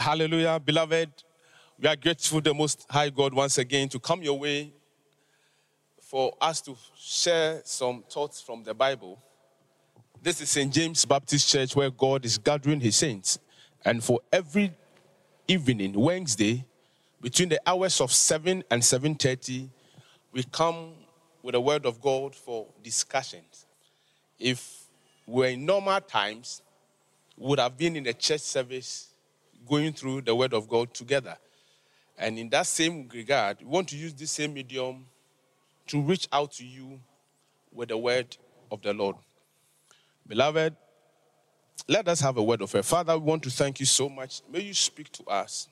Hallelujah, beloved. We are grateful the Most High God once again to come your way for us to share some thoughts from the Bible. This is St. James Baptist Church where God is gathering his saints. And for every evening, Wednesday, between the hours of 7 and 7.30, we come with the word of God for discussions. If we're in normal times, we would have been in a church service going through the word of God together. And in that same regard, we want to use this same medium to reach out to you with the word of the Lord. Beloved, let us have a word of prayer. Father, we want to thank you so much. May you speak to us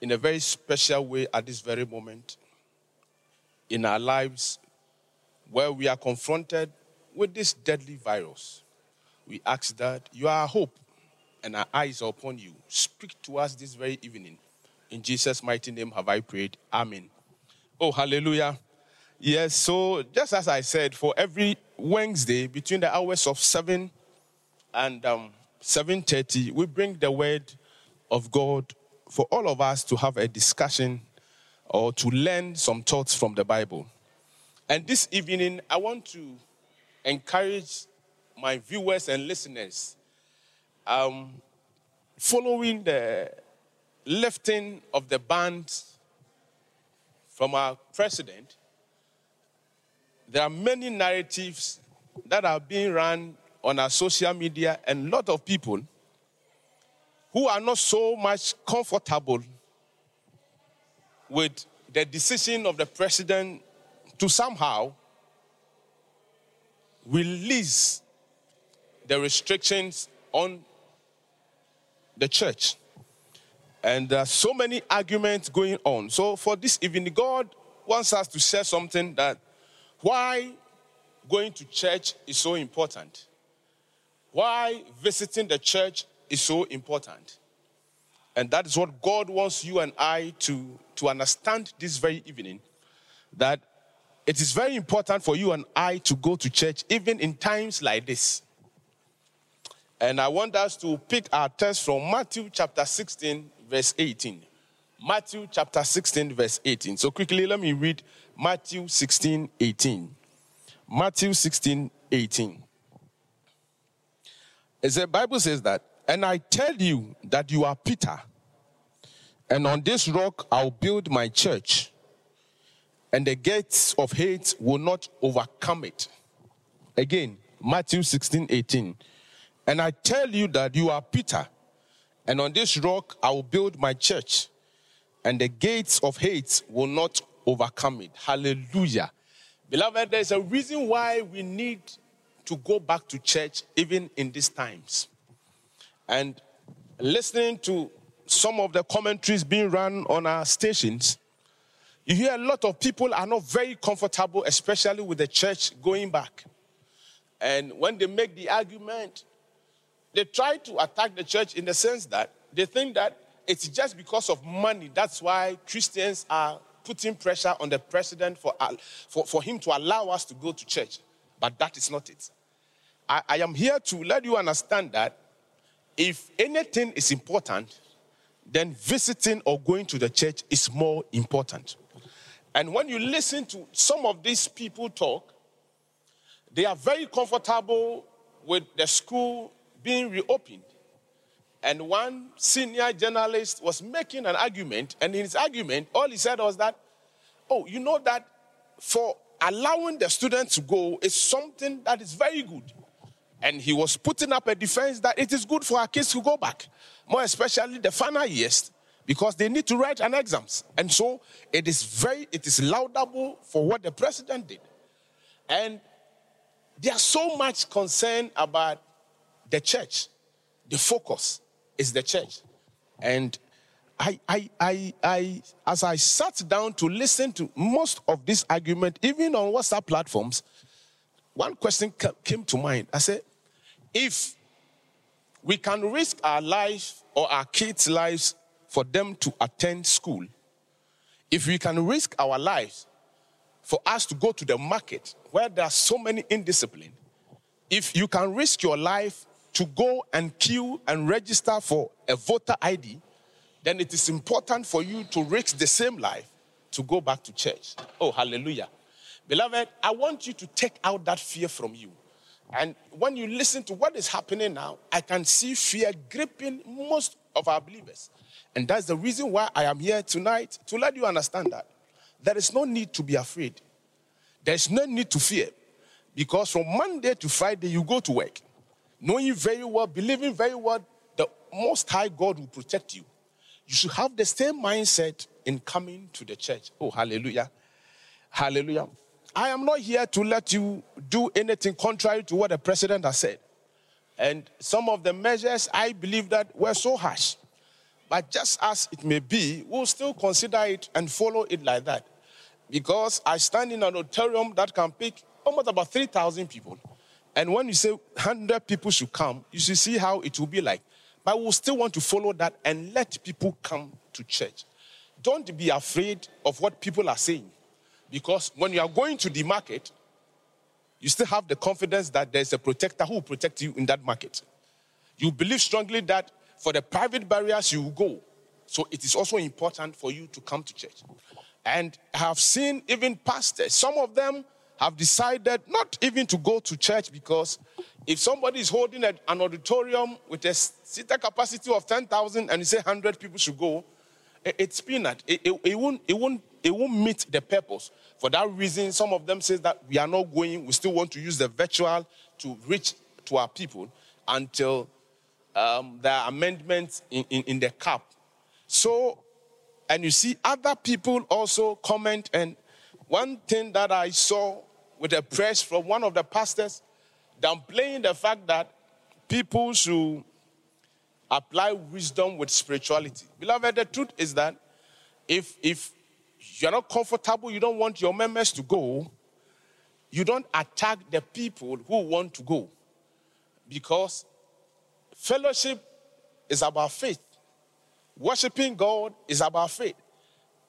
in a very special way at this very moment in our lives where we are confronted with this deadly virus. We ask that you are our hope and our eyes are upon you. Speak to us this very evening. In Jesus' mighty name have I prayed. Amen. Oh, hallelujah. Yes, so just as I said, for every Wednesday between the hours of 7 and um, 7.30, we bring the word of God for all of us to have a discussion or to learn some thoughts from the Bible. And this evening, I want to encourage my viewers and listeners um, following the lifting of the ban from our president, there are many narratives that are being run on our social media, and a lot of people who are not so much comfortable with the decision of the president to somehow release the restrictions on the church. And there are so many arguments going on. So, for this evening, God wants us to share something that why going to church is so important, why visiting the church is so important. And that is what God wants you and I to, to understand this very evening that it is very important for you and I to go to church even in times like this. And I want us to pick our text from Matthew chapter 16, verse 18. Matthew chapter 16, verse 18. So quickly, let me read Matthew 16, 18. Matthew 16, 18. As the Bible says that, and I tell you that you are Peter, and on this rock I'll build my church, and the gates of Hades will not overcome it. Again, Matthew 16, 18. And I tell you that you are Peter, and on this rock I will build my church, and the gates of Hades will not overcome it. Hallelujah. Beloved, there's a reason why we need to go back to church even in these times. And listening to some of the commentaries being run on our stations, you hear a lot of people are not very comfortable, especially with the church going back. And when they make the argument, they try to attack the church in the sense that they think that it's just because of money. That's why Christians are putting pressure on the president for, for, for him to allow us to go to church. But that is not it. I, I am here to let you understand that if anything is important, then visiting or going to the church is more important. And when you listen to some of these people talk, they are very comfortable with the school being reopened. And one senior journalist was making an argument, and in his argument, all he said was that, oh, you know that for allowing the students to go is something that is very good. And he was putting up a defense that it is good for our kids to go back, more especially the final years, because they need to write an exams. And so it is very, it is laudable for what the president did. And there's so much concern about the church. The focus is the church. And I, I, I, I, as I sat down to listen to most of this argument, even on WhatsApp platforms, one question came to mind. I said, if we can risk our life or our kids' lives for them to attend school, if we can risk our lives for us to go to the market where there are so many indiscipline, if you can risk your life to go and queue and register for a voter ID, then it is important for you to risk the same life to go back to church. Oh, hallelujah. Beloved, I want you to take out that fear from you. And when you listen to what is happening now, I can see fear gripping most of our believers. And that's the reason why I am here tonight to let you understand that there is no need to be afraid. There's no need to fear. Because from Monday to Friday, you go to work, knowing very well, believing very well, the Most High God will protect you. You should have the same mindset in coming to the church. Oh, hallelujah. Hallelujah. I am not here to let you do anything contrary to what the president has said. And some of the measures I believe that were so harsh. But just as it may be, we'll still consider it and follow it like that. Because I stand in an auditorium that can pick almost about 3,000 people. And when you say 100 people should come, you should see how it will be like. But we'll still want to follow that and let people come to church. Don't be afraid of what people are saying. Because when you are going to the market, you still have the confidence that there's a protector who will protect you in that market. You believe strongly that for the private barriers you will go. So it is also important for you to come to church. And I have seen even pastors, some of them have decided not even to go to church because if somebody is holding an auditorium with a seater capacity of 10,000 and you say 100 people should go, it's peanut. It, it, it, won't, it, won't, it won't meet the purpose. For that reason, some of them say that we are not going, we still want to use the virtual to reach to our people until um, there are amendments in, in, in the cap. So, and you see other people also comment. And one thing that I saw with a press from one of the pastors downplaying the fact that people should apply wisdom with spirituality. Beloved, the truth is that if, if you're not comfortable, you don't want your members to go, you don't attack the people who want to go. Because fellowship is about faith. Worshipping God is about faith.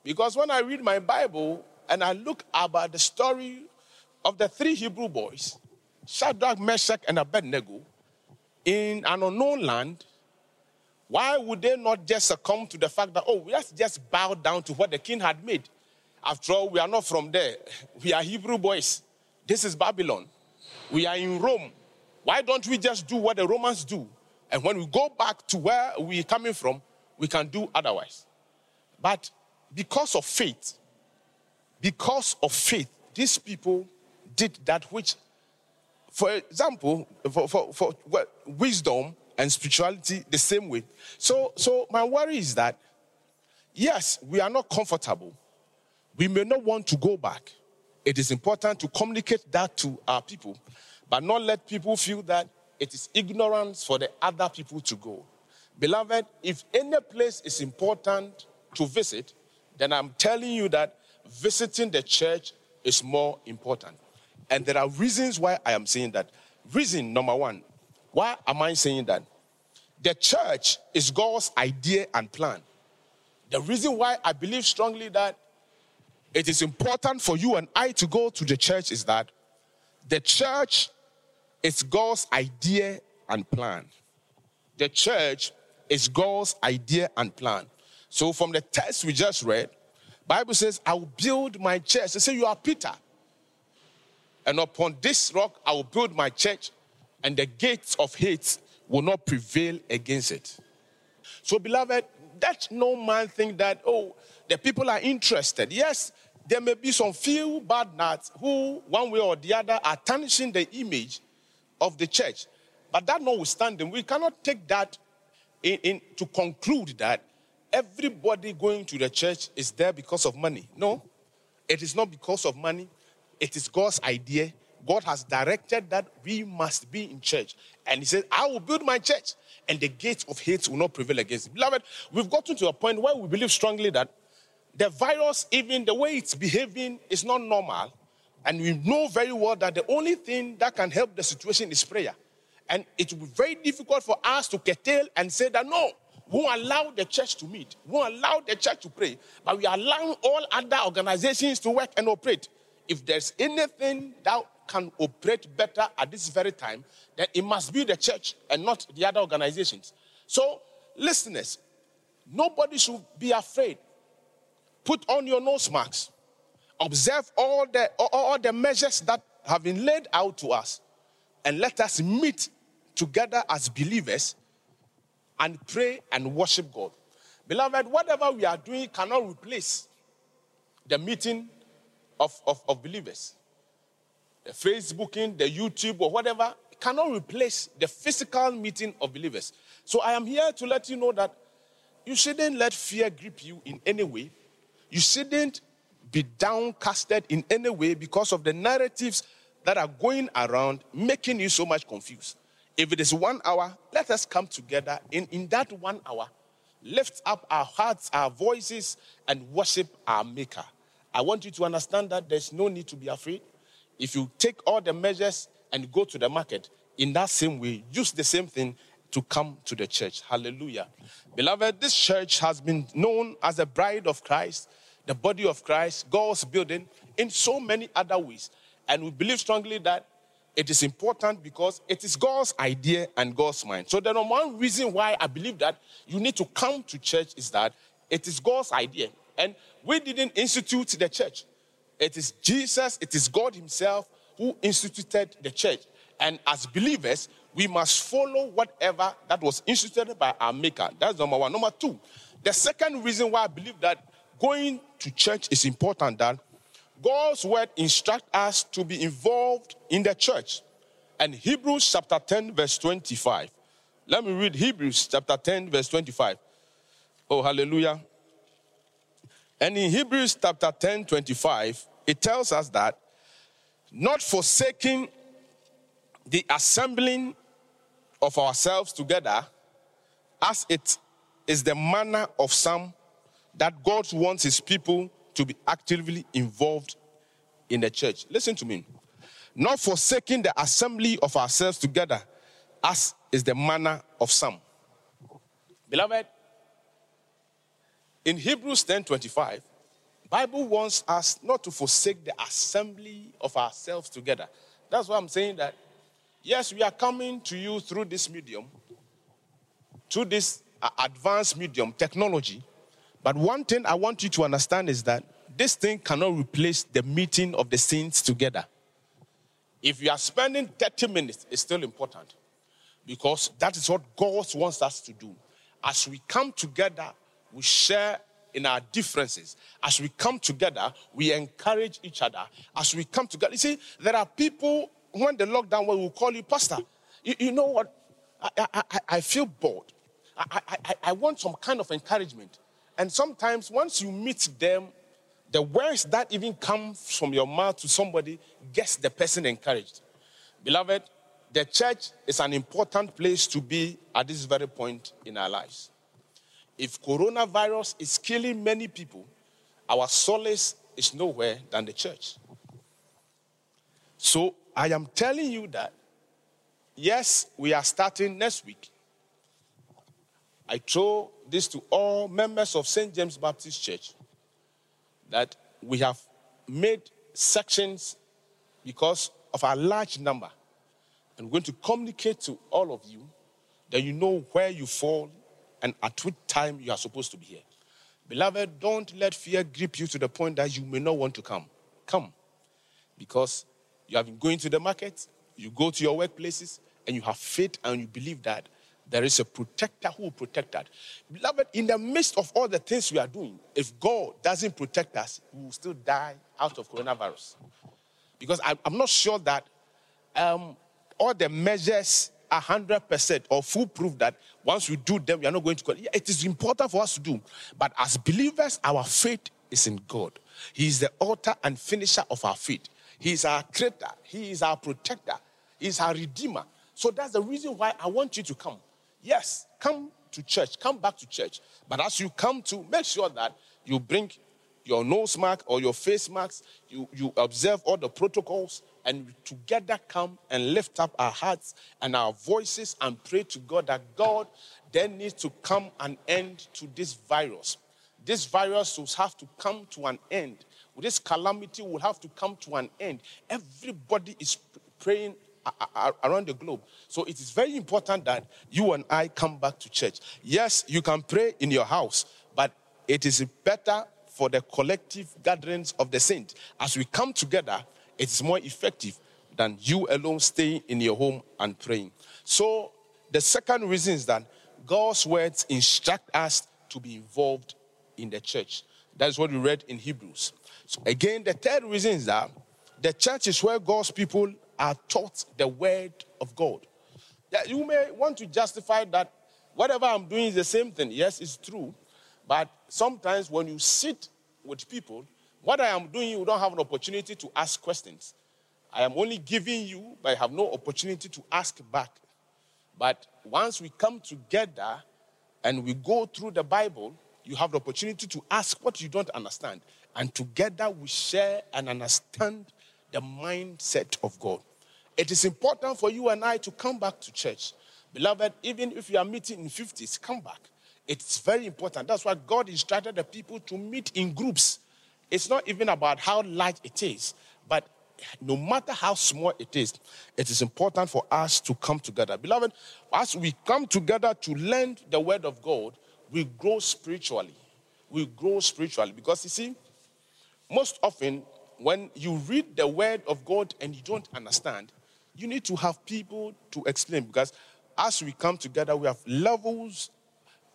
Because when I read my Bible and I look about the story of the three Hebrew boys, Shadrach, Meshach, and Abednego, in an unknown land, why would they not just succumb to the fact that, oh, let's just bow down to what the king had made? After all, we are not from there. We are Hebrew boys. This is Babylon. We are in Rome. Why don't we just do what the Romans do? And when we go back to where we're coming from, we can do otherwise. But because of faith, because of faith, these people did that which, for example, for, for, for wisdom and spirituality the same way. So, so my worry is that, yes, we are not comfortable. We may not want to go back. It is important to communicate that to our people, but not let people feel that it is ignorance for the other people to go. Beloved, if any place is important to visit, then I'm telling you that visiting the church is more important. And there are reasons why I am saying that. Reason number one, why am I saying that? The church is God's idea and plan. The reason why I believe strongly that it is important for you and I to go to the church is that the church is God's idea and plan. The church is God's idea and plan. So from the text we just read, Bible says, I will build my church. They say you are Peter. And upon this rock I will build my church, and the gates of Hades will not prevail against it. So, beloved, that's no man think that, oh, the people are interested. Yes, there may be some few bad nuts who, one way or the other, are tarnishing the image of the church. But that notwithstanding, we cannot take that in, in, to conclude that everybody going to the church is there because of money. No, it is not because of money. It is God's idea. God has directed that we must be in church. And He said, I will build my church, and the gates of Hades will not prevail against it. Beloved, we've gotten to a point where we believe strongly that the virus, even the way it's behaving, is not normal. And we know very well that the only thing that can help the situation is prayer. And it will be very difficult for us to curtail and say that no, we won't allow the church to meet, we won't allow the church to pray, but we allow all other organizations to work and operate if there's anything that can operate better at this very time, then it must be the church and not the other organizations. So, listeners, nobody should be afraid. Put on your nose marks. Observe all the, all the measures that have been laid out to us. And let us meet together as believers and pray and worship God. Beloved, whatever we are doing cannot replace the meeting of, of, of believers. The Facebooking, the YouTube, or whatever cannot replace the physical meeting of believers. So I am here to let you know that you shouldn't let fear grip you in any way. You shouldn't be downcasted in any way because of the narratives that are going around making you so much confused. If it is one hour, let us come together in, in that one hour, lift up our hearts, our voices, and worship our Maker. I want you to understand that there's no need to be afraid. If you take all the measures and go to the market in that same way, use the same thing to come to the church. Hallelujah. Beloved, this church has been known as the bride of Christ, the body of Christ, God's building in so many other ways. And we believe strongly that it is important because it is God's idea and God's mind. So, the number one reason why I believe that you need to come to church is that it is God's idea. And we didn't institute the church, it is Jesus, it is God Himself who instituted the church. And as believers, we must follow whatever that was instituted by our Maker. That's number one. Number two, the second reason why I believe that going to church is important that God's word instructs us to be involved in the church. And Hebrews chapter 10, verse 25. Let me read Hebrews chapter 10, verse 25. Oh, hallelujah. And in Hebrews chapter 10, 25, it tells us that not forsaking the assembling of ourselves together, as it is the manner of some, that God wants his people to be actively involved in the church. Listen to me. Not forsaking the assembly of ourselves together, as is the manner of some. Beloved, in Hebrews 10 25, Bible wants us not to forsake the assembly of ourselves together. That's why I'm saying that, yes, we are coming to you through this medium, through this uh, advanced medium, technology, but one thing I want you to understand is that this thing cannot replace the meeting of the saints together. If you are spending 30 minutes, it's still important because that is what God wants us to do. As we come together, we share in our differences. As we come together, we encourage each other. As we come together, you see, there are people when the lockdown will call you, Pastor. You, you know what? I, I, I, feel bored. I, I, I want some kind of encouragement. And sometimes once you meet them, the words that even come from your mouth to somebody gets the person encouraged. Beloved, the church is an important place to be at this very point in our lives. If coronavirus is killing many people, our solace is nowhere than the church. So I am telling you that, yes, we are starting next week. I throw this to all members of St. James Baptist Church that we have made sections because of our large number. I'm going to communicate to all of you that you know where you fall and at which time you are supposed to be here. Beloved, don't let fear grip you to the point that you may not want to come. Come. Because you have been going to the market, you go to your workplaces, and you have faith and you believe that there is a protector who will protect that. Beloved, in the midst of all the things we are doing, if God doesn't protect us, we will still die out of coronavirus. Because I, am not sure that um, all the measures 100% or foolproof that once we do them, we are not going to. It is important for us to do. But as believers, our faith is in God. He is the author and finisher of our faith. He is our creator. He is our protector. He is our redeemer. So that's the reason why I want you to come. Yes, come to church, come back to church. But as you come to, make sure that you bring your nose mark or your face marks, you, you observe all the protocols, and together come and lift up our hearts and our voices and pray to God that God, there needs to come an end to this virus. this virus will have to come to an end. This calamity will have to come to an end. Everybody is praying around the globe. So it is very important that you and I come back to church. Yes, you can pray in your house, but it is better for the collective gatherings of the saints. As we come together, it is more effective than you alone staying in your home and praying. So the second reason is that God's words instruct us to be involved in the church. That's what we read in Hebrews. So again, the third reason is that the church is where God's people are taught the word of God. Yeah, you may want to justify that whatever I'm doing is the same thing. Yes, it's true. But sometimes when you sit with people, what I am doing, you don't have an opportunity to ask questions. I am only giving you, but I have no opportunity to ask back. But once we come together and we go through the Bible, you have the opportunity to ask what you don't understand. And together we share and understand the mindset of God. It is important for you and I to come back to church. Beloved, even if you are meeting in 50s, come back. It's very important. That's why God instructed the people to meet in groups. It's not even about how large it is, but no matter how small it is, it is important for us to come together. Beloved, as we come together to learn the word of God, we grow spiritually. We grow spiritually because you see, most often when you read the word of God and you don't understand, you need to have people to explain because as we come together, we have levels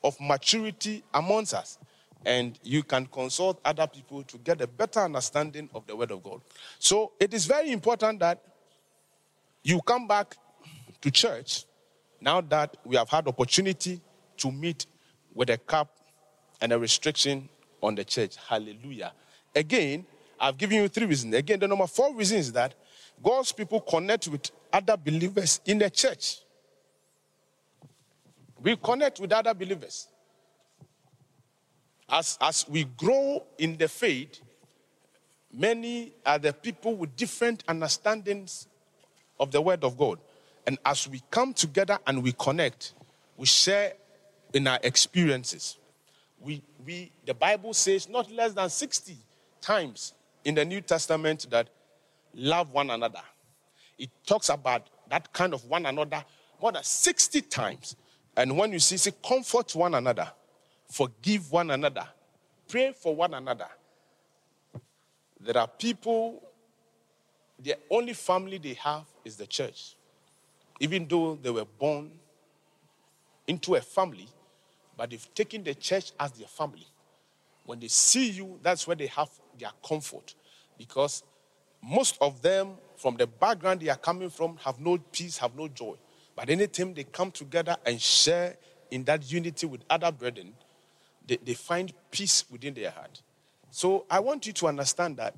of maturity amongst us. And you can consult other people to get a better understanding of the Word of God. So it is very important that you come back to church now that we have had opportunity to meet with a cap and a restriction on the church. Hallelujah. Again, I've given you three reasons. Again, the number four reason is that God's people connect with other believers in the church. We connect with other believers. As, as we grow in the faith, many are the people with different understandings of the Word of God. And as we come together and we connect, we share in our experiences. We, we, the Bible says not less than 60 times in the New Testament that love one another. It talks about that kind of one another more than 60 times. And when you see, say, comfort one another, forgive one another, pray for one another. There are people, the only family they have is the church. Even though they were born into a family, but they've taken the church as their family. When they see you, that's where they have their comfort. Because most of them, from the background they are coming from, have no peace, have no joy. But anytime they come together and share in that unity with other brethren, they, they find peace within their heart. So I want you to understand that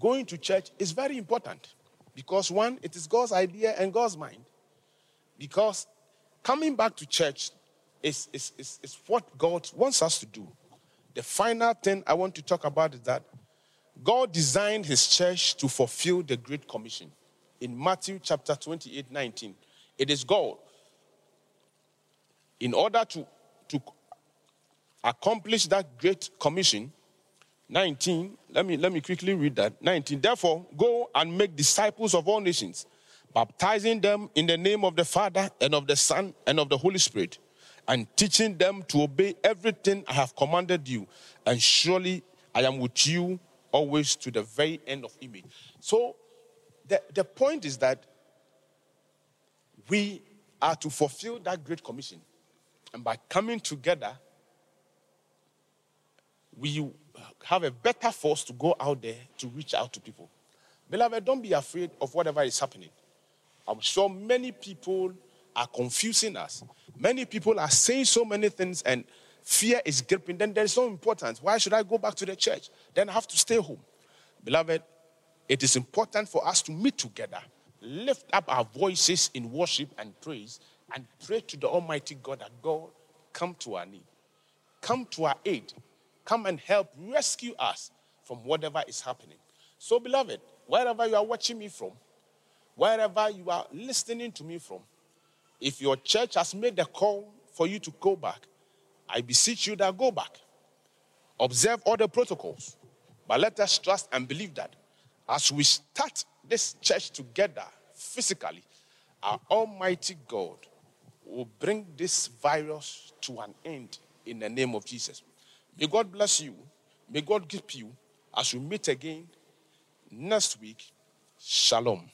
going to church is very important because, one, it is God's idea and God's mind. Because coming back to church is, is, is, is what God wants us to do. The final thing I want to talk about is that God designed his church to fulfill the Great Commission. In Matthew chapter 28 19, it is God. In order to, to accomplish that great commission, 19, let me, let me quickly read that. 19, therefore, go and make disciples of all nations, baptizing them in the name of the Father and of the Son and of the Holy Spirit, and teaching them to obey everything I have commanded you. And surely I am with you always to the very end of image. So the, the point is that we are to fulfill that great commission. And by coming together, we have a better force to go out there to reach out to people. Beloved, don't be afraid of whatever is happening. I'm sure many people are confusing us. Many people are saying so many things and fear is gripping. Then there's no importance. Why should I go back to the church? Then I have to stay home. Beloved, it is important for us to meet together lift up our voices in worship and praise and pray to the Almighty God that God come to our need, come to our aid, come and help rescue us from whatever is happening. So, beloved, wherever you are watching me from, wherever you are listening to me from, if your church has made the call for you to go back, I beseech you that go back. Observe all the protocols. But let us trust and believe that as we start this church together physically, our Almighty God will bring this virus to an end in the name of Jesus. May God bless you. May God keep you as we meet again next week. Shalom.